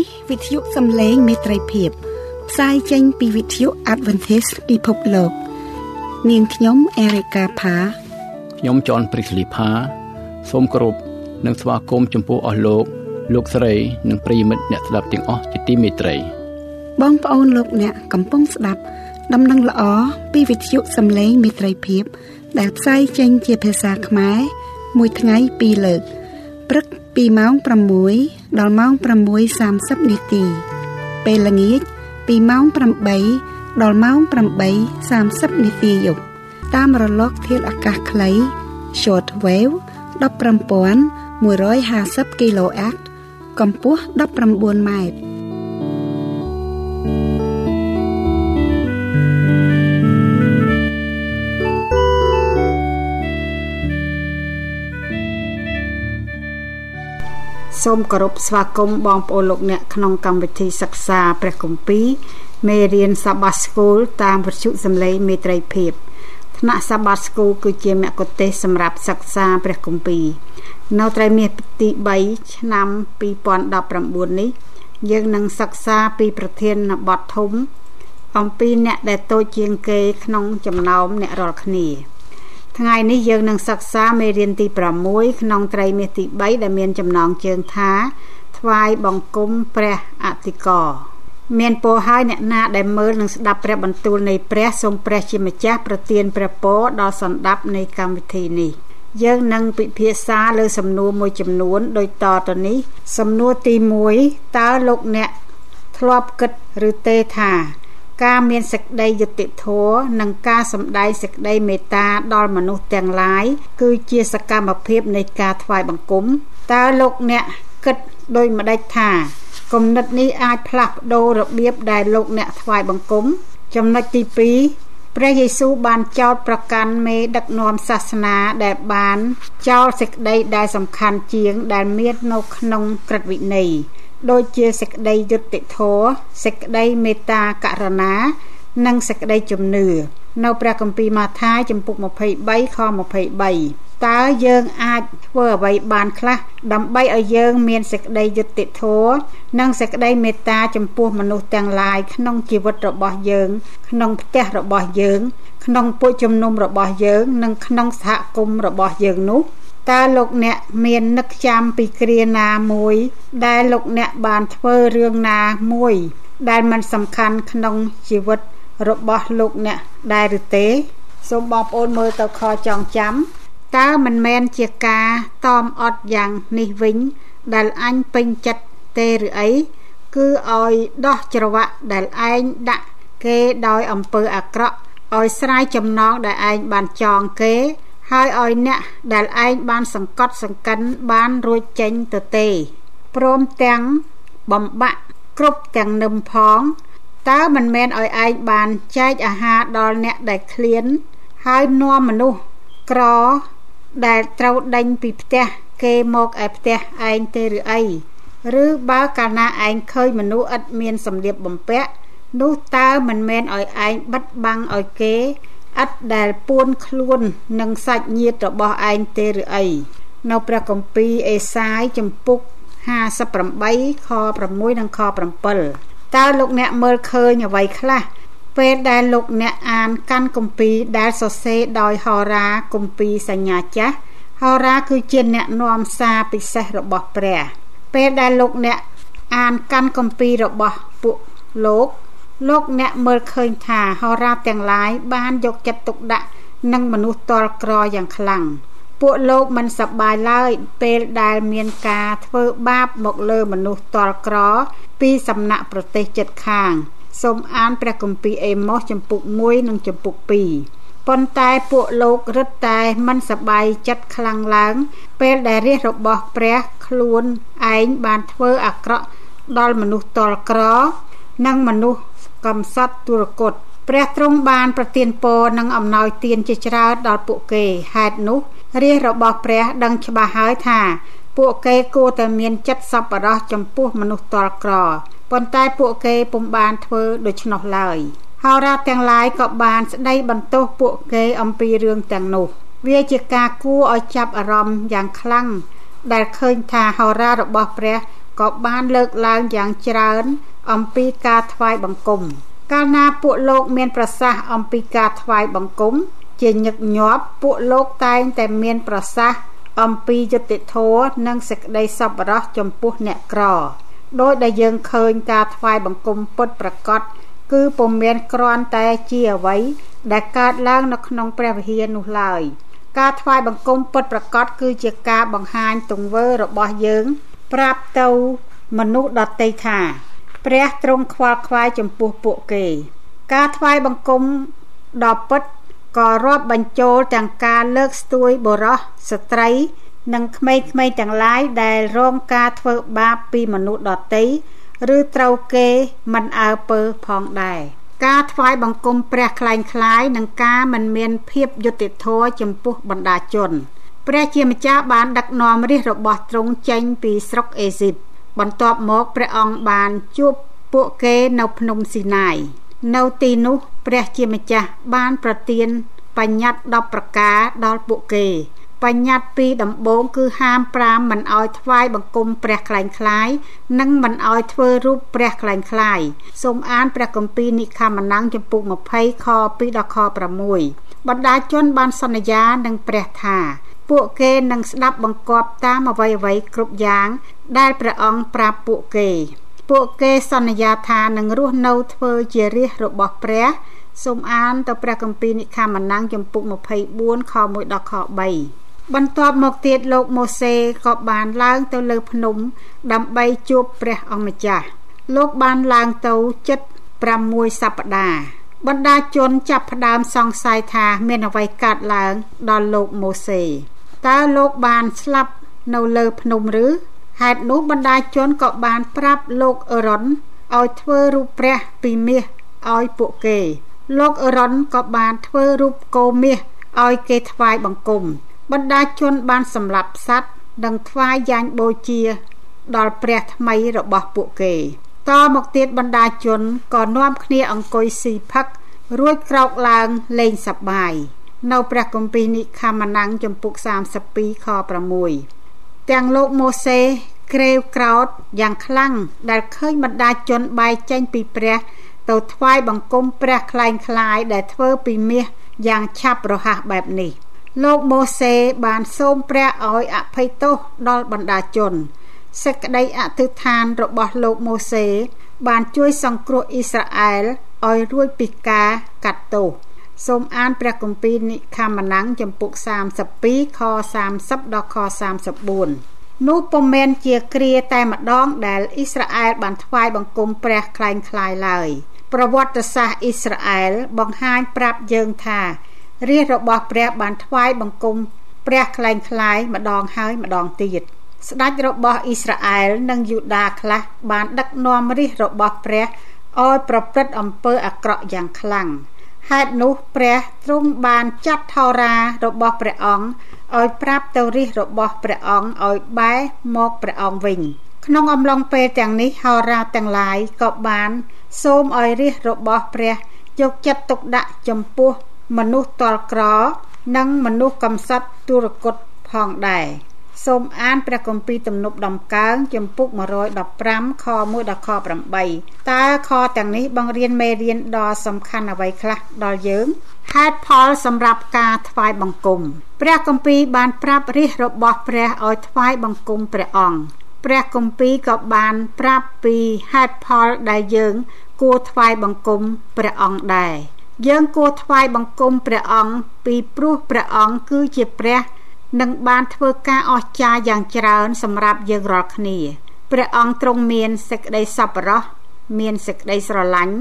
នេះវិទ្យុសំឡេងមេត្រីភាព ផ្សាយចេញពីវិទ្យុ Adventist ពិភពលោក នាងខ្ញុំអេរិកាផាខ្ញុំចនព្រីស្លីផាសូមគោរពនិងស្វាគមន៍ចំពោះអស់លោកលោកស្រីនិងប្រិយមិត្តអ្នកស្ដាប់ទាំងអស់ជាទីមេត្រី បងប្អូនលោកអ្នកកំពុងស្ដាប់ ដំណឹងល្អពីវិទ្យុសំឡេងមេត្រីភាព ដែលផ្សាយចេញជាភាសាខ្មែរមួយថ្ងៃពីរលើកព្រឹក ពីម៉ោង6ដល់ម៉ោង6:30នាទី ពេលល្ងាចពីម៉ោង8ដល់ម៉ោង8:30នាទីយប់តាមរលកធាតុអាកាសខ្លី short wave 15150 kHz កម្ពស់19ម៉ែត្រ សូមគោរពស្វាគមន៍បងប្អូនលោកអ្នកក្នុងកម្មវិធីសិក្សាព្រះគម្ពីរមេរៀនសាបាស្គូលតាមវិទ្យុសំឡេងមេត្រីភាពថ្នាក់សាបាស្គូលគឺជាមគ្គុទ្ទេសក៍សម្រាប់សិក្សាព្រះគម្ពីរនៅត្រីមាសទី3ឆ្នាំ2019នេះយើងនឹងសិក្សាពីប្រធានបទធំ អំពីអ្នកដែលតូចជាងគេក្នុងចំណោមអ្នករាល់គ្នា ថ្ងៃនេះយើងនឹងសិក្សាមេរៀនទី6ក្នុងត្រីមាសទី3ដែលមានចំណងជើងថាថ្វាយបង្គំព្រះអតិកោមានពរហើយអ្នកណាដែលមើលនិងស្ដាប់ព្រះបន្ទូលនៃព្រះសូមព្រះជាម្ចាស់ប្រទានព្រះពរដល់សន្តាប់នៃកម្មវិធីនេះយើងនឹងពិភាក្សាលើសំណួរមួយចំនួនដូចតទៅនេះ សំណួរទី1តើលោកអ្នកធ្លាប់គិតឬទេថា ការមានសេចក្តីយុត្តិធម៌និងការសម្ដែងសេចក្តីមេត្តាដល់មនុស្សទាំងឡាយគឺជាសកម្មភាពនៃការថ្វាយបង្គំតើលោកអ្នកគិតដូចម្ដេចថាគំនិតនេះអាចផ្លាស់ប្ដូររបៀបដែលលោកអ្នកថ្វាយបង្គំចំណុចទី2ព្រះយេស៊ូវបានចោទប្រកាន់មេដឹកនាំសាសនាដែលបានចោលសេចក្តីដែលសំខាន់ជាងដែលមាននៅក្នុងក្រឹតវិន័យ ដូចជាសេចក្តីយុត្តិធម៌សេចក្តីមេត្តាករុណា និងសេចក្តីជំនឿនៅព្រះគម្ពីរម៉ាថាយចំពុក23ខ23តើយើងអាចធ្វើអ្វីបានខ្លះដើម្បីឲ្យយើងមានសេចក្តីយុត្តិធម៌និងសេចក្តីមេត្តាចំពោះមនុស្សទាំងឡាយក្នុងជីវិតរបស់យើង ក្នុងផ្ទះរបស់យើង ក្នុងពួកជំនុំរបស់យើង និងក្នុងសហគមន៍របស់យើងនោះ តើលោកអ្នកមាននឹកចាំពីគ្រាណាមួយ ដែលលោកអ្នកបានធ្វើរឿងណាមួយ ដែលมันសំខាន់ក្នុងជីវិតរបស់លោកអ្នកដែរឬទេសូមបងប្អូនមើលទៅខចងចាំតើមិនមែនជាការតอมអត់យ៉ាងនេះវិញ ដែលអញពេញចិត្តទេឬអីគឺឲ្យដោះច្រវាក់ដែលឯងដាក់គេដោយអំពើអាក្រក់ឲ្យស្រាយចំណងដែលឯងបានចងគេ ហើយឲ្យអ្នកដែលឯងបានសង្កត់សង្កិនបានរួចចេញទៅទេព្រមទាំងបំបាក់គ្រប់ទាំងនឹមផងតើមិនមែនឲ្យឯងបានចែកអាហារដល់អ្នកដែលឃ្លាន ហើយនាំមនុស្សក្រដែលត្រូវដេញពីផ្ទះគេមកឯផ្ទះឯងទេឬអីឬបើកាលណាឯងឃើញមនុស្សឥតមានសម្លៀកបំពាក់នោះតើមិនមែនឲ្យឯងបិទបាំងឲ្យគេ ឥតដែលពួនខ្លួននឹងសាច់ញាតិរបស់ឯងទេឬអីនៅព្រះគម្ពីរអេសាយចំពុក58ខ6និងខ7តើលោកអ្នកមើលឃើញអ្វីខ្លះពេលដែលលោកអ្នកអានកាន់គម្ពីរដែលសរសេរដោយហោរាគម្ពីរសញ្ញាចាស់ហោរាគឺជាអ្នកនាំសារពិសេសរបស់ព្រះ ពេលដែលលោកអ្នកអានកាន់គម្ពីររបស់ពួកលោក លោកអ្នកមើលឃើញថាហោរាទាំងឡាយបានយកចិត្តទុកដាក់នឹងមនុស្សតលក្រយ៉ាងខ្លាំងពួកលោកមិនសប្បាយឡើយពេលដែលមានការធ្វើបាបមកលើមនុស្សតលក្រ ពីសំណាក់ប្រទេសជិតខាងសូមអានព្រះគម្ពីរអេម៉ូសចំពុក1និងចំពុក2ប៉ុន្តែពួកលោករឹតតែមិនសប្បាយចិត្តខ្លាំងឡើង ពេលដែលរាជរបស់ព្រះខ្លួនឯងបានធ្វើអាក្រក់ដល់មនុស្សតលក្រ និងមនុស្ស កំសត់ទុរគតព្រះទ្រង់បានប្រទានពរនិងអំណោយទានជាច្រើនដល់ពួកគេហេតុនោះរាជរបស់ព្រះដឹងច្បាស់ហើយថា ពួកគេគួរតែមានចិត្តសប្បុរសចំពោះមនុស្សតលក្រប៉ុន្តែពួកគេពុំបានធ្វើដូច្នោះឡើយហោរាទាំងឡាយក៏បានស្ដីបន្ទោសពួកគេអំពីរឿងទាំងនោះ វាជាការគួរឲ្យចាប់អារម្មណ៍យ៉ាងខ្លាំងដែលឃើញថាហោរារបស់ព្រះក៏បានលើកឡើងយ៉ាងច្រើនអំពីការថ្វាយបង្គំ កាលណាពួកលោកមានប្រសាសន៍អំពីការថ្វាយបង្គំ ជាញឹកញាប់ពួកលោកតែងតែមានប្រសាសន៍អំពីយុត្តិធម៌និងសេចក្តីសប្បុរសចំពោះអ្នកក្រដោយដែលយើងឃើញការថ្វាយបង្គំពុតប្រកបគឺពុំមានគ្រាន់តែជាអ្វីដែលកើតឡើងនៅក្នុងព្រះវិហារនោះឡើយការថ្វាយបង្គំពុតប្រកបគឺជាការបង្ហាញទង្វើរបស់យើង ប្រាប់ទៅមនុស្សដទៃថា ព្រះទ្រង់ខ្វល់ខ្វាយចំពោះពួកគេ ការថ្វាយបង្គំដ៏ពិតក៏រាប់បញ្ចូលទាំងការលើកស្ទួយបុរសស្ត្រី និងក្មេងៗទាំងឡាយដែលរងការធ្វើបាបពីមនុស្សដទៃឬត្រូវគេមិនអើពើផងដែរការថ្វាយបង្គំព្រះខ្លែងខ្លាយនិងការមិនមានភាពយុត្តិធម៌ចំពោះបណ្ដាជន ព្រះជាម្ចាស់បានដឹកនាំរាជរបស់ទ្រង់ចេញពីស្រុកអេស៊ីប បន្ទាប់មកព្រះអង្គបានជួបពួកគេនៅភ្នំស៊ីណាយនៅទីនោះព្រះជាម្ចាស់បានប្រទានបញ្ញត្តិ10ប្រការដល់ពួកគេ បញ្ញត្តិពីដំបូងគឺហាមប្រាមមិនឲ្យថ្វាយបង្គំព្រះខ្លែងខ្លាយនិងមិនឲ្យធ្វើរូបព្រះខ្លែងខ្លាយសូមអានព្រះគម្ពីរនិខមណង្គចំពុក20ខ2ដល់ខ6បណ្ដាជនបានសន្យានឹងព្រះថា ពួកគេនឹងស្ដាប់បង្គាប់តាមអ្វីអ្វីគ្រប់យ៉ាង ដែលព្រះអង្គប្រាប់ពួកគេ ពួកគេសន្យាថានឹងរស់នៅធ្វើជារាជរបស់ព្រះសូមអានទៅព្រះគម្ពីរនិខមណាំងចំពុក24ខ1ដល់ខ3បន្ទាប់មកទៀតលោកម៉ូសេក៏បានឡើងទៅលើភ្នំ ដើម្បីជួបព្រះអង្គម្ចាស់លោកបានឡើងទៅចិត្ត6សប្តាហ៍បណ្ដាជនចាប់ផ្ដើមសង្ស័យថាមានអ្វីកើតឡើងដល់លោកម៉ូសេ តើលោកបានស្លាប់នៅលើភ្នំឬហេតុនោះបណ្ដាជនក៏បានប្រាប់លោកអឺរ៉ុនឲ្យធ្វើរូបព្រះពីមាសឲ្យពួកគេ លោកអឺរ៉ុនក៏បានធ្វើរូបគោមាសឲ្យគេថ្វាយបង្គំបណ្ដាជនបានសម្លាប់សត្វនិងថ្វាយយ៉ាញ់បូជា ដល់ព្រះថ្មីរបស់ពួកគេតមកទៀតបណ្ដាជនក៏នាំគ្នាអង្គុយស៊ីផឹករួចក្រោកឡើងលេងសប្បាយ នៅព្រះគម្ពីរនិខមណង្គចំពុក32ខ6ទាំងលោកម៉ូសេក្រេវក្រោតយ៉ាងខ្លាំងដែលឃើញបណ្ដាជនបែកចេញពីព្រះទៅថ្វាយបង្គំព្រះខ្លែងខ្លាយដែលធ្វើពីមាសយ៉ាងឆាប់រហ័សបែបនេះលោកម៉ូសេបានសូមព្រះឲ្យអភ័យទោសដល់បណ្ដាជនសេចក្តីអធិដ្ឋានរបស់លោកម៉ូសេបានជួយសង្គ្រោះអ៊ីស្រាអែលឲ្យរួចពីការកាត់ទោស សូមអានព្រះគម្ពីរនិខមណាំងចំពុក32ខ30ដល់ខ34នោះពុំមែនជាគ្រាតែម្ដងដែលអ៊ីស្រាអែលបានថ្វាយបង្គំព្រះคล้ายคล้ายឡើយប្រវត្តិសាស្ត្រអ៊ីស្រាអែលបង្ហាញប្រាប់យើងថារាជរបស់ព្រះបានថ្វាយបង្គំព្រះคล้ายคล้ายម្ដងហើយម្ដងទៀតស្ដេចរបស់អ៊ីស្រាអែលនិងយូដាខ្លះបានដឹកនាំរាជរបស់ព្រះឲ្យប្រព្រឹត្តអំពើអាក្រក់យ៉ាងខ្លាំង ហេតុនោះព្រះទ្រង់បានចាត់ថោរារបស់ព្រះអង្គឲ្យប្រាប់ទៅរាជរបស់ព្រះអង្គឲ្យបែរមកព្រះអង្គវិញ ក្នុងអំឡុងពេលទាំងនេះហោរាទាំងឡាយក៏បានសូមឲ្យរាជរបស់ព្រះយកចិត្តទុកដាក់ចំពោះមនុស្សតលក្រ និងមនុស្សកំសត់ទុរគតផងដែរ សូមអានព្រះគម្ពីរទំនុកដំកើងចំពុក115ខ1ដល់ខ8តើខទាំងនេះបង្រៀនមេរៀនដ៏សំខាន់អ្វីខ្លះដល់យើងហេតុផលសម្រាប់ការថ្វាយបង្គំព្រះគម្ពីរបានប្រាប់រាជរបស់ព្រះឲ្យថ្វាយបង្គំព្រះអង្គព្រះគម្ពីរក៏បានប្រាប់ពីហេតុផលដែលយើងគួរថ្វាយបង្គំព្រះអង្គដែរយើងគួរថ្វាយបង្គំព្រះអង្គពីព្រោះព្រះអង្គគឺជាព្រះ នឹងបានធ្វើការអស្ចារ្យយ៉ាងច្រើនសម្រាប់យើងរាល់គ្នាព្រះអង្គទ្រង់មានសេចក្តីសប្បុរសមានសេចក្តីស្រឡាញ់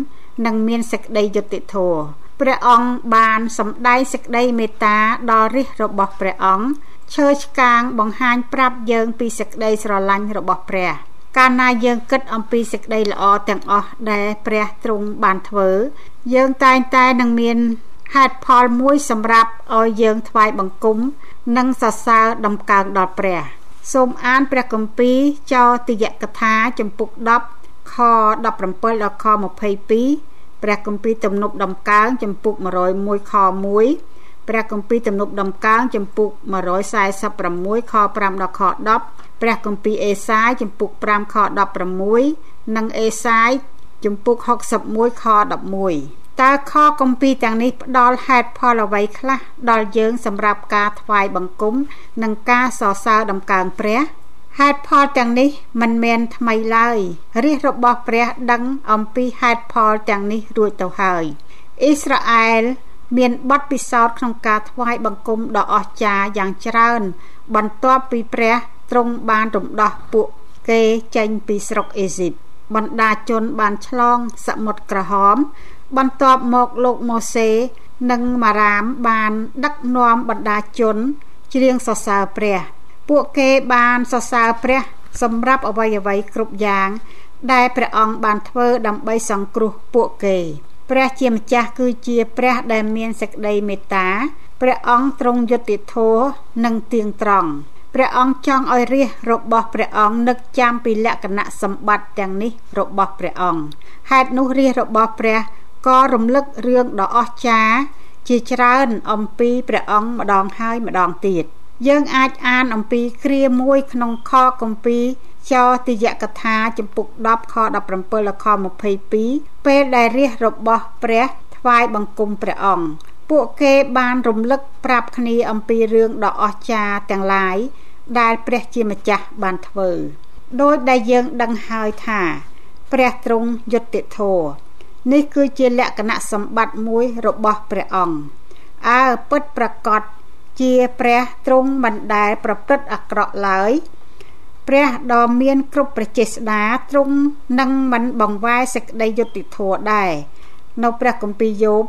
និងមានសេចក្តីយុត្តិធម៌ព្រះអង្គបានសម្ដែងសេចក្តីមេត្តាដល់រាជរបស់ព្រះអង្គឈើឆ្កាងបង្ហាញប្រាប់យើងពីសេចក្តីស្រឡាញ់របស់ព្រះ កាលណាយើងគិតអំពីសេចក្តីល្អទាំងអស់ដែលព្រះទ្រង់បានធ្វើ យើងតែងតែនឹងមាន ហេតុផលមួយសម្រាប់ឲ្យយើងថ្វាយបង្គំ និងសរសើរដំកើងដល់ព្រះ សូមអានព្រះគម្ពីរចោទយកថាចំពុក10ខ17ដល់ខ22ព្រះគម្ពីរទំនប់ដំកើងចំពុក101ខ1ព្រះគម្ពីរទំនប់ដំកើងចំពុក146ខ5ដល់ខ10ព្រះគម្ពីរអេសាយជំពូក5ខ16និងអេសាយជំពូក61ខ11 តើខគម្ពីរទាំងនេះផ្ដល់ហេតុផលអ្វីខ្លះដល់យើងសម្រាប់ការថ្វាយបង្គំ និងការសរសើរដំកើងព្រះហេតុផលទាំងនេះមិនមែនថ្មីឡើយរាជរបស់ព្រះដឹងអំពីហេតុផលទាំងនេះរួចទៅហើយអ៊ីស្រាអែលមានបទពិសោធន៍ក្នុងការថ្វាយបង្គំដ៏អស្ចារ្យយ៉ាងច្រើន បន្ទាប់ពីព្រះទ្រង់បានរំដោះពួកគេចេញពីស្រុកអេស៊ីបបណ្ដាជនបានឆ្លងសមុទ្រក្រហម បន្ទាប់មកលោកម៉ូសេនិងម៉ារាមបានដឹកនាំបណ្ដាជនច្រៀងសរសើរព្រះ ពួកគេបានសរសើរព្រះ សម្រាប់អ្វីអ្វីគ្រប់យ៉ាង ដែលព្រះអង្គបានធ្វើដើម្បីសង្គ្រោះពួកគេព្រះជាម្ចាស់គឺជាព្រះដែលមានសេចក្តីមេត្តាព្រះអង្គទ្រង់យុត្តិធម៌និងទៀងត្រង់ព្រះអង្គចង់ឲ្យរាជរបស់ព្រះអង្គនឹកចាំពីលក្ខណៈសម្បត្តិទាំងនេះរបស់ព្រះអង្គហេតុនោះរាជរបស់ព្រះ ក៏រំលឹករឿងដ៏អស្ចារ្យជាច្រើនអំពីព្រះអង្គម្ដងហើយម្ដងទៀតយើងអាចអានអំពីគ្រាមួយក្នុងខគម្ពីរចោទយកថាចំពុក10ខ17ដល់ខ22ពេលដែលរាជរបស់ព្រះថ្វាយបង្គំព្រះអង្គពួកគេបានរំលឹកប្រាប់គ្នាអំពីរឿងដ៏អស្ចារ្យទាំងឡាយដែលព្រះជាម្ចាស់បានធ្វើដោយដែលយើងដឹងហើយថា ព្រះទ្រង់យុត្តិធម៌ នេះគឺជាលក្ខណៈសម្បត្តិមួយរបស់ព្រះអង្គអើពិតប្រកបជាព្រះទ្រង់មិនដែលប្រព្រឹត្តអាក្រក់ឡើយព្រះដ៏មានគ្រប់ប្រជាស្ដាទ្រង់នឹងមិនបង្វែរសេចក្តីយុត្តិធម៌ដែរនៅព្រះគម្ពីរយោប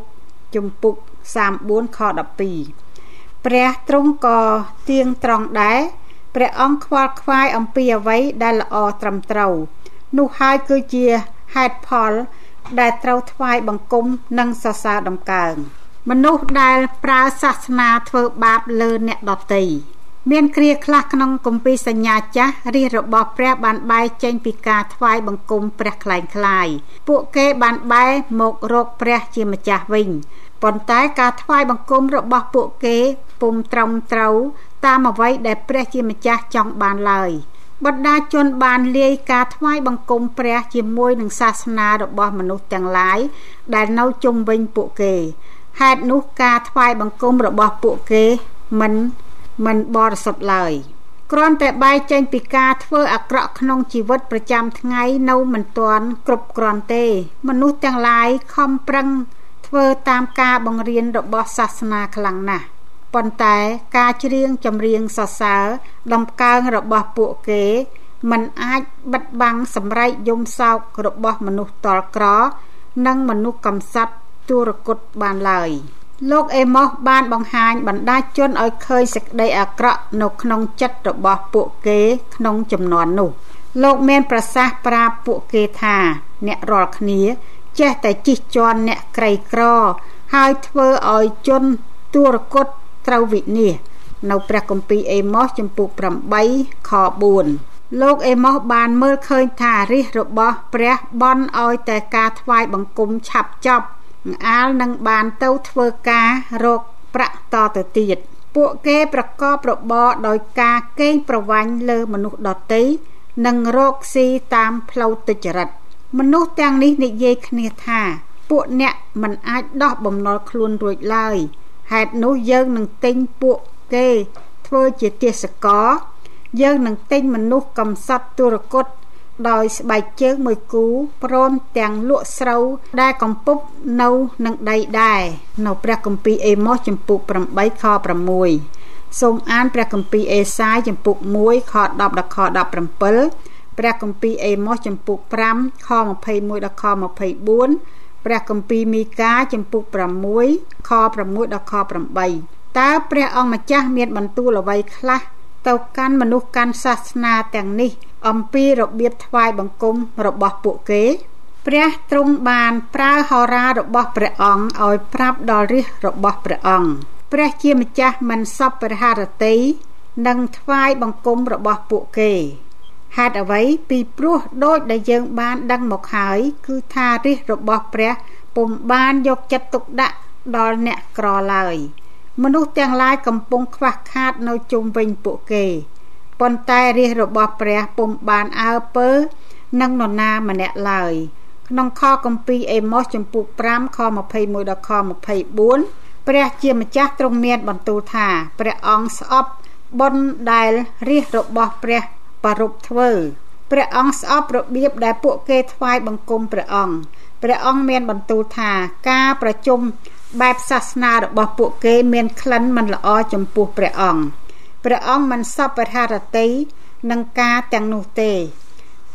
ជំពូក34ខ12ព្រះទ្រង់ក៏ទៀងត្រង់ដែរព្រះអង្គខ្វល់ខ្វាយអំពីអ្វីដែលល្អត្រឹមត្រូវនោះហើយគឺជាហេតុផល ដែលត្រូវថ្វាយបង្គំនិងសរសើរដំកើងមនុស្សដែលប្រើសាសនាធ្វើបាបលើអ្នកដទៃមានគ្រាខ្លះក្នុងគម្ពីរសញ្ញាចាស់រាជរបស់ព្រះបានបែកចេញពីការថ្វាយបង្គំព្រះខ្លែងខ្លាយពួកគេបានបែរមករកព្រះជាម្ចាស់វិញប៉ុន្តែការថ្វាយបង្គំរបស់ពួកគេពុំត្រឹមត្រូវតាមអ្វីដែលព្រះជាម្ចាស់ចង់បានឡើយ។ បណ្ដាជនបានលាយការថ្វាយបង្គំព្រះជាមួយនឹងសាសនារបស់មនុស្សទាំងឡាយដែលនៅជុំវិញពួកគេហេតុនោះការថ្វាយបង្គំរបស់ពួកគេមិនមិនបរិសុទ្ធឡើយគ្រាន់តែបែកចេញពីការធ្វើអាក្រក់ក្នុងជីវិតប្រចាំថ្ងៃនៅមិនទាន់គ្រប់គ្រាន់ទេ មនុស្សទាំងឡាយខំប្រឹងធ្វើតាមការបង្រៀនរបស់សាសនាខ្លាំងណាស់ ប៉ុន្តែការច្រៀងចម្រៀងសរសើរដំកើងរបស់ពួកគេมันអាចបិទបាំងសម្រែកយំសោករបស់មនុស្សតល់ក្រ និងមនុស្សកំសត់ទុរគតបានឡើយលោកអេម៉ូសបានបង្ហាញបណ្ដាជនឲ្យឃើញសេចក្តីអាក្រក់នៅក្នុងចិត្តរបស់ពួកគេក្នុងចំនួននោះលោកមានប្រសាសន៍ប្រាប់ពួកគេថា អ្នករាល់គ្នា ចេះតែជិះជាន់អ្នកក្រីក្រ ហើយធ្វើឲ្យជនទុរគត ត្រូវវិនាសនៅព្រះគម្ពីរអេម៉ូសចំពុក8ខ4លោកអេម៉ូសបានមើលឃើញថារិះរបស់ព្រះបន់ឲ្យតែការថ្វាយបង្គំឆាប់ចប់អាលនឹងបានទៅធ្វើការរកប្រាក់តទៅទៀតពួកគេប្រកបរបរដោយការកេងប្រវ័ញ្ចលើមនុស្សដទៃនិងរកស៊ីតាមផ្លូវទុច្ចរិតមនុស្សទាំងនេះនិយាយគ្នាថា ពួកអ្នកមិនអាចដោះបំណុលខ្លួនរួចឡើយ ហេតុនោះយើងនឹងទិញពួកគេធ្វើជាទេសកលយើងនឹងទិញមនុស្សកំសត់ទុរគតដោយស្បែកជើងមួយគូព្រមទាំងលក់ស្រូវដែលកំពុបនៅនឹងដីដែរនៅព្រះគម្ពីរអេម៉ូសចំពុក8ខ6សូមអានព្រះគម្ពីរអេសាយចំពុក1ខ10ដល់ខ17ព្រះគម្ពីរអេម៉ូសចំពុក5ខ21ដល់ខ24 ព្រះគម្ពីរមីកាចំពុក6ខ6ដល់ខ8តើព្រះអង្គម្ចាស់មានបន្ទូលអ្វីខ្លះទៅកាន់មនុស្សកាន់សាសនាទាំងនេះ អំពីរបៀបថ្វាយបង្គំរបស់ពួកគេព្រះទ្រង់បានប្រើហោរារបស់ព្រះអង្គឲ្យប្រាប់ដល់រាជរបស់ព្រះអង្គព្រះជាម្ចាស់មិនសពព្រះハរតីនិងថ្វាយបង្គំរបស់ពួកគេ ហេតុអ្វីពីព្រោះដូចដែលយើងបានដឹងមកហើយ គឺថារាជរបស់ព្រះពុំបានយកចិត្តទុកដាក់ដល់អ្នកក្រឡើយមនុស្សទាំងឡាយកំពុងខ្វះខាតនៅជុំវិញពួកគេប៉ុន្តែរាជរបស់ព្រះពុំបានអើពើនឹងនរណាម្នាក់ឡើយក្នុងខគម្ពីរអេម៉ូសចំពុក5ខ21ដល់ខ24ព្រះជាម្ចាស់ទ្រង់មានបន្ទូលថា ព្រះអង្គស្អប់បុណ្យដែលរាជរបស់ព្រះ ប្ររពធ្វើព្រះអង្គស្អប់របៀបដែលពួកគេថ្វាយបង្គំព្រះអង្គព្រះអង្គមានបន្ទូលថាការប្រជុំបែបសាសនារបស់ពួកគេមានក្លិនមិនល្អចំពោះព្រះអង្គព្រះអង្គមិនសពរហរតីនឹងការទាំងនោះទេ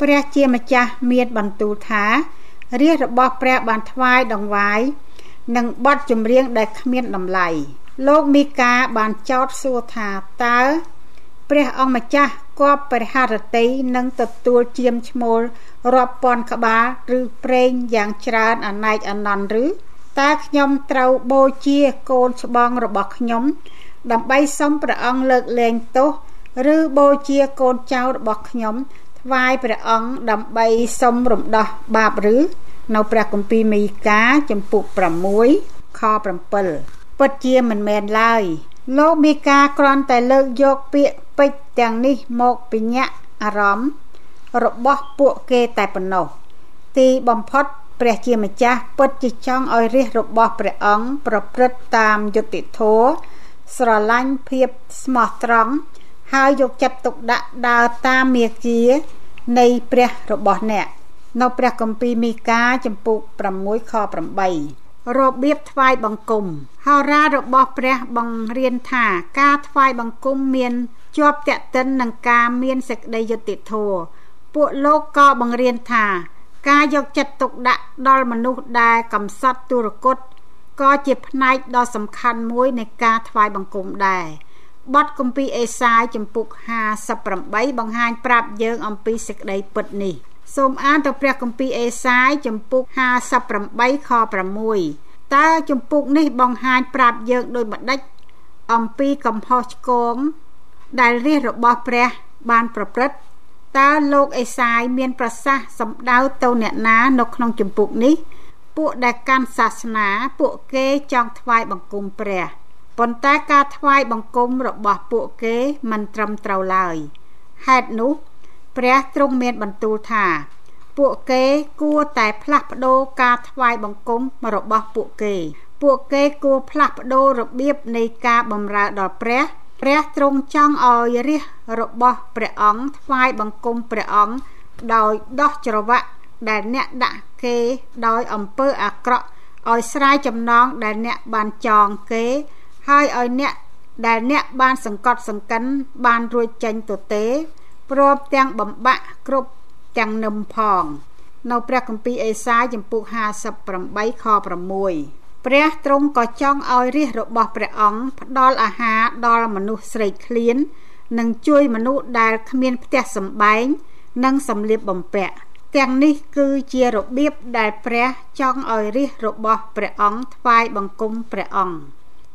ព្រះជាម្ចាស់មានបន្ទូលថារាជរបស់ព្រះបានថ្វាយដង្វាយនិងបទចម្រៀងដែលគ្មានតម្លៃលោកមីកាបានចោទសួរថាតើ ព្រះអង្គម្ចាស់គប់ព្រះハរតីនឹងទទួលជាមឈ្មោលរាប់ពាន់ក្បាលឬប្រេងយ៉ាងច្រើនអណែកអណន្តឬតើខ្ញុំត្រូវបូជាកូនច្បងរបស់ខ្ញុំ ដើម្បីសុំព្រះអង្គលើកលែងទោសឬបូជាកូនចៅរបស់ខ្ញុំថ្វាយព្រះអង្គដើម្បីសុំរំដោះបាបឬ នៅព្រះគម្ពីរមីកាចំពុក6ខ7ពិតជាមិនមែនឡើយ លោកមីកាគ្រាន់តែលើកយកពាក្យពេចន៍ទាំងនេះមកបញ្ញាក់អារម្មណ៍របស់ពួកគេតែប៉ុណ្ណោះទីបំផុតព្រះជាម្ចាស់ពិតជាចង់ឲ្យរាជរបស់ព្រះអង្គប្រព្រឹត្តតាមយុត្តិធម៌ស្រឡាញ់ភាពស្មោះត្រង់ហើយយកចិត្តទុកដាក់ដើរតាមមាគ៌ានៃព្រះរបស់អ្នកនៅព្រះគម្ពីរមីកាចំពុក6ខ8 របៀបថ្វាយបង្គំហោរារបស់ព្រះបង្រៀនថាការថ្វាយបង្គំមានជាប់តេតិននឹងការមានសេចក្តីយុត្តិធម៌ពួកលោកក៏បង្រៀនថា ការយកចិត្តទុកដាក់ដល់មនុស្សដែលកំសត់ទុរគតក៏ជាផ្នែកដ៏សំខាន់មួយនៃការថ្វាយបង្គំដែរបទគម្ពីរអេសាយចំពុក58បង្ហាញប្រាប់យើងអំពីសេចក្តីពិតនេះ សូមអានទៅព្រះគម្ពីរអេសាយចំពុក58ខ6តើចំពុកនេះបង្ហាញប្រាប់យើងដូចម្ដេចអំពីកំហុសឆ្គងដែលរាជរបស់ព្រះបានប្រព្រឹត្តតើលោកអេសាយមានប្រសាសន៍សម្ដៅទៅអ្នកណានៅក្នុងចម្ពោះនេះពួកដែលកាន់សាសនាពួកគេចង់ថ្វាយបង្គំព្រះប៉ុន្តែការថ្វាយបង្គំរបស់ពួកគេមិនត្រឹមត្រូវឡើយហេតុនោះ ព្រះទ្រង់មានបន្ទូលថា ពួកគេគួរតែផ្លាស់ប្ដូរការថ្វាយបង្គំរបស់ពួកគេ ពួកគេគួរផ្លាស់ប្ដូររបៀបនៃការបម្រើដល់ព្រះព្រះទ្រង់ចង់ឲ្យរាជរបស់ព្រះអង្គថ្វាយបង្គំព្រះអង្គដោយដោះច្រវាក់ដែលអ្នកដាក់គេដោយអំពើអាក្រក់ឲ្យស្រាយចំណងដែលអ្នកបានចងគេ ហើយឲ្យអ្នកដែលអ្នកបានសង្កត់សង្កិនបានរួចចេញទៅទេ ព្រមទាំងបំបាក់គ្រប់ទាំងនឹមផង នៅព្រះគម្ពីរអេសាយចំពុក58ខ6ព្រះទ្រង់ក៏ចង់ឲ្យរាជរបស់ព្រះអង្គផ្ដល់អាហារដល់មនុស្សស្រេកឃ្លាន និងជួយមនុស្សដែលគ្មានផ្ទះសម្បែងនិងសម្លៀកបំពាក់ទាំងនេះគឺជារបៀបដែលព្រះចង់ឲ្យរាជរបស់ព្រះអង្គថ្វាយបង្គំព្រះអង្គ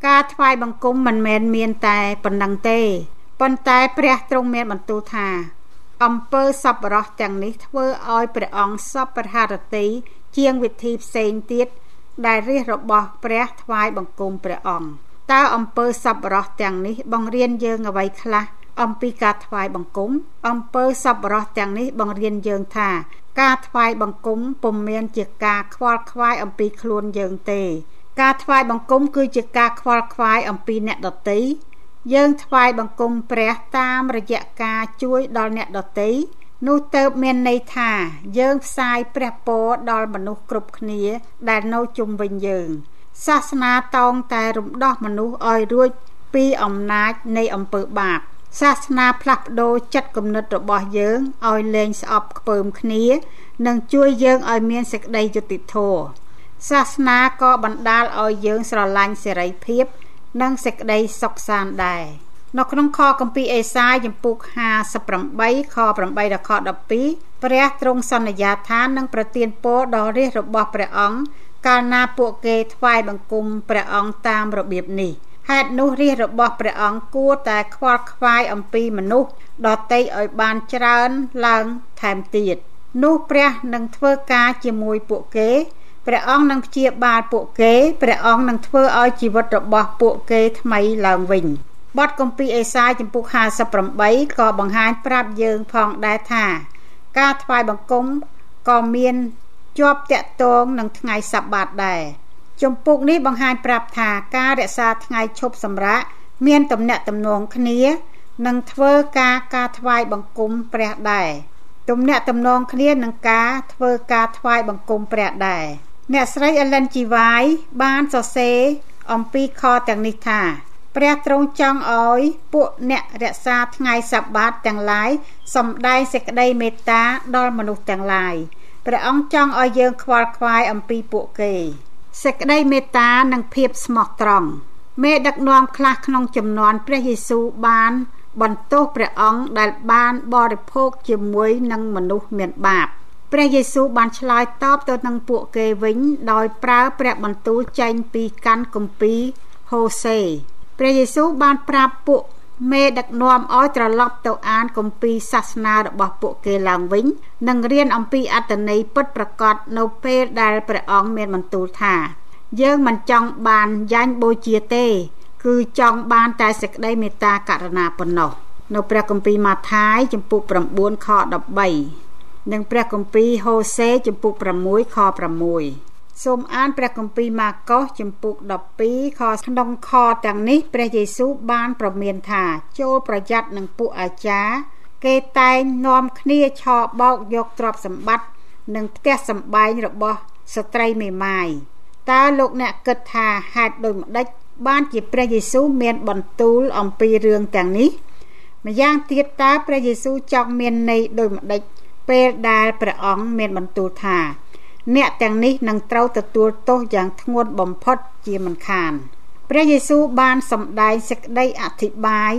ការថ្វាយបង្គំមិនមែនមានតែប៉ុណ្ណឹងទេ ប៉ុន្តែព្រះទ្រង់មានបន្ទូលថាអំពើសប្បុរសទាំងនេះធ្វើឲ្យព្រះអង្គសពរហរតីជាងវិធីផ្សេងទៀតដែលរាជរបស់ព្រះថ្វាយបង្គំព្រះអង្គតើអំពើសប្បុរសទាំងនេះបង្រៀនយើងអ្វីខ្លះអំពីការថ្វាយបង្គំអំពើសប្បុរសទាំងនេះបង្រៀនយើងថា ការថ្វាយបង្គំពុំមែនជាការខ្វល់ខ្វាយអំពីខ្លួនយើងទេ ការថ្វាយបង្គំគឺជាការខ្វល់ខ្វាយអំពីអ្នកដទៃ យើងថ្វាយបង្គំព្រះតាមរយៈការជួយដល់អ្នកដទៃនោះទៅមានន័យថា យើងផ្សាយព្រះពរដល់មនុស្សគ្រប់គ្នា ដែលនៅជុំវិញយើង សាសនាតោងតែរំដោះមនុស្សឲ្យរួចពីអំណាចនៃអំពើបាបសាសនាផ្លាស់ប្ដូរចិត្តគំនិតរបស់យើងឲ្យលែងស្អប់ខ្ពើមគ្នា និងជួយយើងឲ្យមានសេចក្តីយុត្តិធម៌សាសនាក៏បណ្ដាលឲ្យយើងស្រឡាញ់សេរីភាព និងសេចក្តីសុខសាន្តដែរនៅក្នុងខគម្ពីរអេសាយចំពុក58ខ8ដល់ខ12ព្រះទ្រង់សន្យាថានឹងប្រទានពរដល់រាជរបស់ព្រះអង្គកាលណាពួកគេថ្វាយបង្គំព្រះអង្គតាមរបៀបនេះហេតុនោះរាជរបស់ព្រះអង្គគួរតែខ្វល់ខ្វាយអំពីមនុស្សដតីឲ្យបានច្រើនឡើងថែមទៀតនោះព្រះនឹងធ្វើការជាមួយពួកគេ ព្រះអង្គនឹងព្យាបាលពួកគេព្រះអង្គនឹងធ្វើឲ្យជីវិតរបស់ពួកគេថ្មីឡើងវិញបទគម្ពីរអេសាយចំពុក58ក៏បង្ហាញប្រាប់យើងផងដែរថា ការថ្វាយបង្គំក៏មានជាប់តាក់ទងនឹងថ្ងៃសបាតដែរចំពុកនេះបង្ហាញប្រាប់ថាការរក្សាថ្ងៃឈប់សម្រាកមានទំនាក់ទំនងគ្នានឹងធ្វើការការថ្វាយបង្គំព្រះដែរទំនាក់ទំនងគ្នានឹងការធ្វើការថ្វាយបង្គំព្រះដែរ អ្នកស្រីអេលិនជីវ៉ាយបានសរសេរអំពីខទាំងនេះថាព្រះទ្រង់ចង់ឲ្យពួកអ្នករក្សាថ្ងៃសបាតទាំងឡាយសំដែងសេចក្តីមេត្តាដល់មនុស្សទាំងឡាយព្រះអង្គចង់ឲ្យយើងខ្វល់ខ្វាយអំពីពួកគេសេចក្តីមេត្តានិងភាពស្មោះត្រង់មេដឹកនាំខ្លះក្នុងចំនួនព្រះយេស៊ូវបានបន្ទោសព្រះអង្គដែលបានបរិភោគជាមួយនឹងមនុស្សមានបាប ព្រះយេស៊ូវបានឆ្លើយតបទៅនឹងពួកគេវិញ ដោយប្រើព្រះបន្ទូលចេញពីកាន់គម្ពីរហូសេព្រះយេស៊ូវបានប្រាប់ពួកមេដឹកនាំឲ្យត្រឡប់ទៅអានគម្ពីរសាសនារបស់ពួកគេឡើងវិញនិងរៀនអំពីអត្តន័យពិតប្រាកដនៅពេលដែលព្រះអង្គមានបន្ទូលថា យើងមិនចង់បានយ៉ាញ់បូជាទេ គឺចង់បានតែសេចក្តីមេត្តាករុណាប៉ុណ្ណោះនៅព្រះគម្ពីរម៉ាថាយចំពុក9ខ13 និងព្រះគម្ពីរហូសេចំពុក6ខ6សូមអានព្រះគម្ពីរម៉ាកុសជំពូក12ខក្នុងខទាំងនេះព្រះយេស៊ូវបានប្រមានថាចូលប្រយ័ត្ននឹងពួកអាចារ្យគេតែងនាំគ្នាឆោបោកយកទ្រព្យសម្បត្តិនិងផ្ទះសម្បែងរបស់ស្ត្រីមេម៉ាយតើលោកអ្នកគិតថាហេតុដូចម្ដេចបានជាព្រះយេស៊ូវមានបន្ទូលអំពីរឿងទាំងនេះម្យ៉ាងទៀតតើព្រះយេស៊ូវចង់មានន័យដូចម្ដេច ពេលដែលព្រះអង្គមានបន្ទូលថាអ្នកទាំងនេះនឹងត្រូវទទួលទោសយ៉ាងធ្ងន់បំផុតជាមិនខានព្រះយេស៊ូវបានសម្ដែងសេចក្តីអធិប្បាយ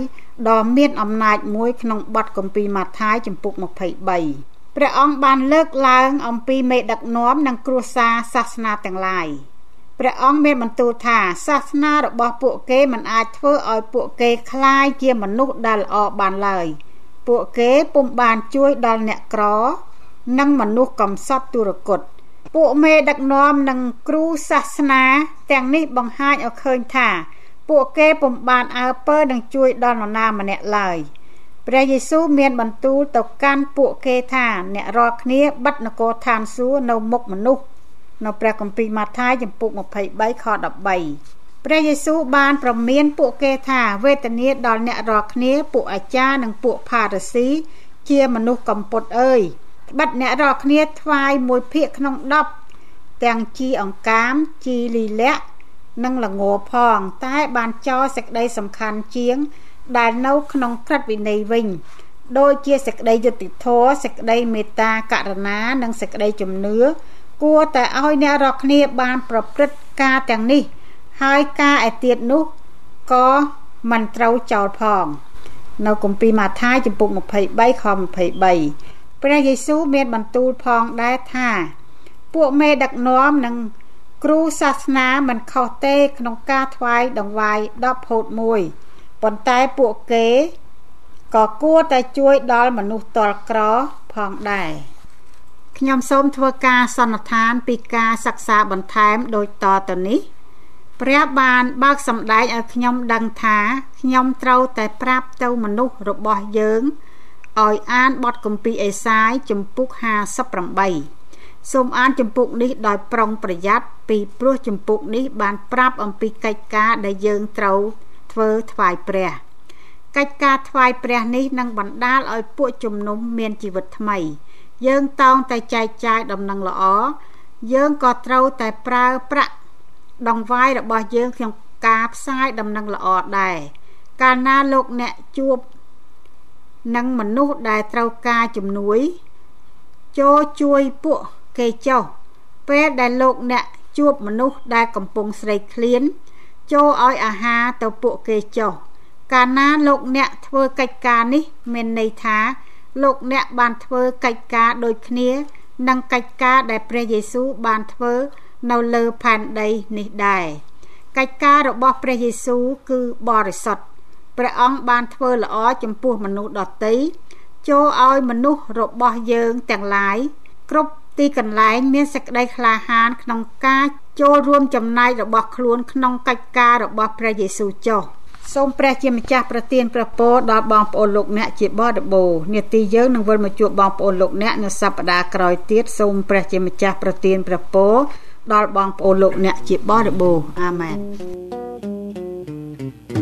ដ៏មានអំណាចមួយក្នុងបទគម្ពីរម៉ាថាយចំពុក23ព្រះអង្គបានលើកឡើងអំពីមេដឹកនាំនិងគ្រួសារសាសនាទាំងឡាយព្រះអង្គមានបន្ទូលថាសាសនារបស់ពួកគេមិនអាចធ្វើឲ្យពួកគេคล้ายជាមនុស្សដែលល្អបានឡើយ ពួកគេពុំបានជួយដល់អ្នកក្រ និងមនុស្សកំសត់ទុរគតពួកមេដឹកនាំនិងគ្រូសាសនា ទាំងនេះបង្ហាញឲ្យឃើញថា ពួកគេពុំបានអើពើនឹងជួយដល់នរណាម្នាក់ឡើយព្រះយេស៊ូវមានបន្ទូលទៅកាន់ពួកគេថាអ្នករាល់គ្នាបិទនគរឋានសួគ៌នៅមុខមនុស្សនៅព្រះគម្ពីរម៉ាថាយចំពុក23ខ13 ព្រះយេស៊ូវបានប្រមានពួកគេថាវេទនាដល់អ្នករាល់គ្នាពួកអាចារ្យនិងពួកផារស៊ីជាមនុស្សកំពត់អើយត្បិតអ្នករាល់គ្នាថ្វាយមួយភាគក្នុង10ទាំងជីអង្កាមជីលីលាក់និងល្ងផង តែបានចោលសេចក្តីសំខាន់ជាង ដែលនៅក្នុងក្រឹតវិន័យវិញដូចជាសេចក្តីយុត្តិធម៌សេចក្តីមេត្តាករុណានិងសេចក្តីជំនឿគួរតែឲ្យអ្នករាល់គ្នាបានប្រព្រឹត្តការទាំងនេះ ហើយការឯទៀតនោះក៏មិនត្រូវចោលផង នៅគម្ពីរម៉ាថាយចំពុក23ខ23ព្រះយេស៊ូវមានបន្ទូលផងដែរថា ពួកមេដឹកនាំនិងគ្រូសាសនាមិនខុសទេក្នុងការថ្វាយដង្វាយ10ហូត1ប៉ុន្តែពួកគេក៏គួរតែជួយដល់មនុស្សតលក្រផងដែរខ្ញុំសូមធ្វើការសន្និដ្ឋានពីការសិក្សាបន្ថែមដូចតទៅនេះ ព្រះបានបើកសម្ដែងឲ្យខ្ញុំដឹងថាខ្ញុំត្រូវតែប្រាប់ទៅមនុស្សរបស់យើងឲ្យអានបទគម្ពីរអេសាយជំពូក58សូមអានជំពូកនេះដោយប្រុងប្រយ័ត្នពីព្រោះជំពូកនេះបានប្រាប់អំពីកិច្ចការដែលយើងត្រូវធ្វើថ្វាយព្រះកិច្ចការថ្វាយព្រះនេះនឹងបណ្ដាលឲ្យពួកជំនុំមានជីវិតថ្មី យើងតោងតែចែកចាយដំណឹងល្អយើងក៏ត្រូវតែប្រើប្រាក់ ដងវាយរបស់យើងក្នុងការផ្សាយដំណឹងល្អដែរកាលណាលោកអ្នកជួបនិងមនុស្សដែលត្រូវការជំនួយចូលជួយពួកគេចុះពេលដែលលោកអ្នកជួបមនុស្សដែលកំពុងស្រេកឃ្លាន ចូលឲ្យអាហារទៅពួកគេចុះកាលណាលោកអ្នកធ្វើកិច្ចការនេះ មានន័យថា លោកអ្នកបានធ្វើកិច្ចការដូចគ្នានឹងកិច្ចការដែលព្រះយេស៊ូវបានធ្វើ នៅលើផែនដីនេះដែរកិច្ចការរបស់ព្រះយេស៊ូវគឺបរិសុទ្ធព្រះអង្គបានធ្វើល្អចំពោះមនុស្សដទៃចូលឲ្យមនុស្សរបស់យើងទាំងឡាយគ្រប់ទីកន្លែងមានសេចក្តីក្លាហានក្នុងការចូលរួមចំណែករបស់ខ្លួនក្នុងកិច្ចការរបស់ព្រះយេស៊ូវចុះសូមព្រះជាម្ចាស់ប្រទានព្រះពរដល់បងប្អូនលោកអ្នកជាបរិបូរនាទីយើងនឹងវិលមកជួបបងប្អូនលោកអ្នកនៅសប្តាហ៍ក្រោយទៀតសូមព្រះជាម្ចាស់ប្រទានព្រះពរ ដល់បងប្អូនលោកអ្នកជាបរិបូរអាមែនយើង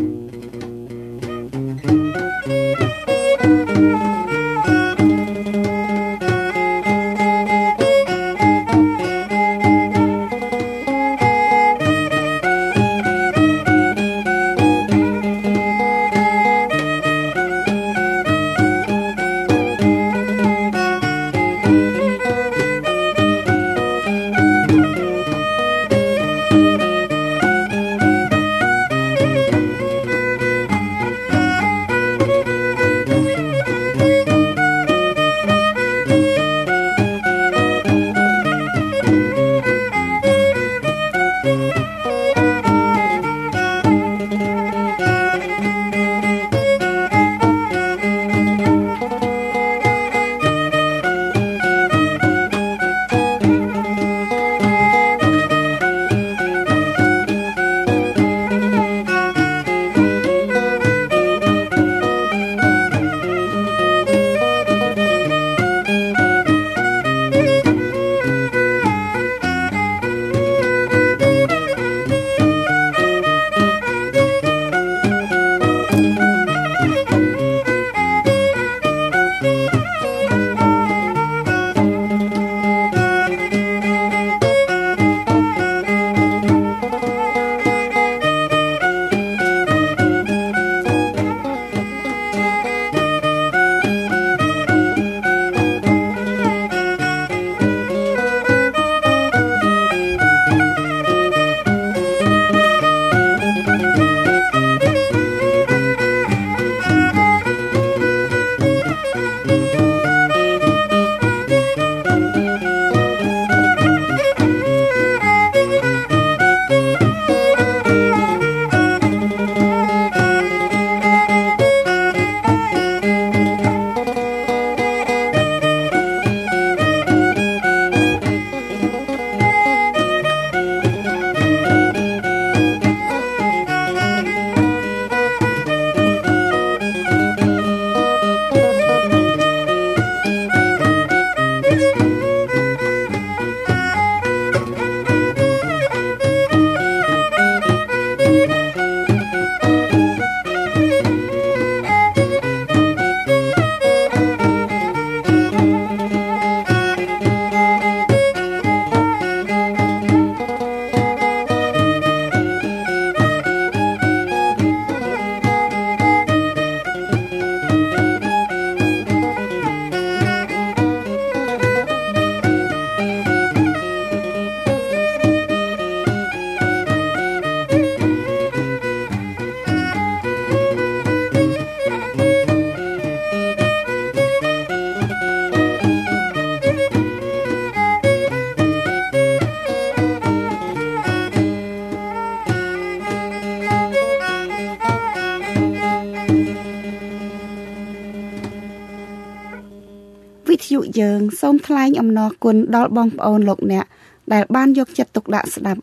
មថ្លែងអំណរគុណដល់បងប្អូនលោកអ្នក ដែលបានយកចិត្តទុកដាក់ស្ដាប់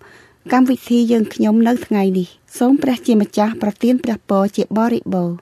កម្មវិធីយើងខ្ញុំនៅថ្ងៃនេះសូមព្រះជាម្ចាស់ប្រទានព្រះពរជាបរិបូរណ៍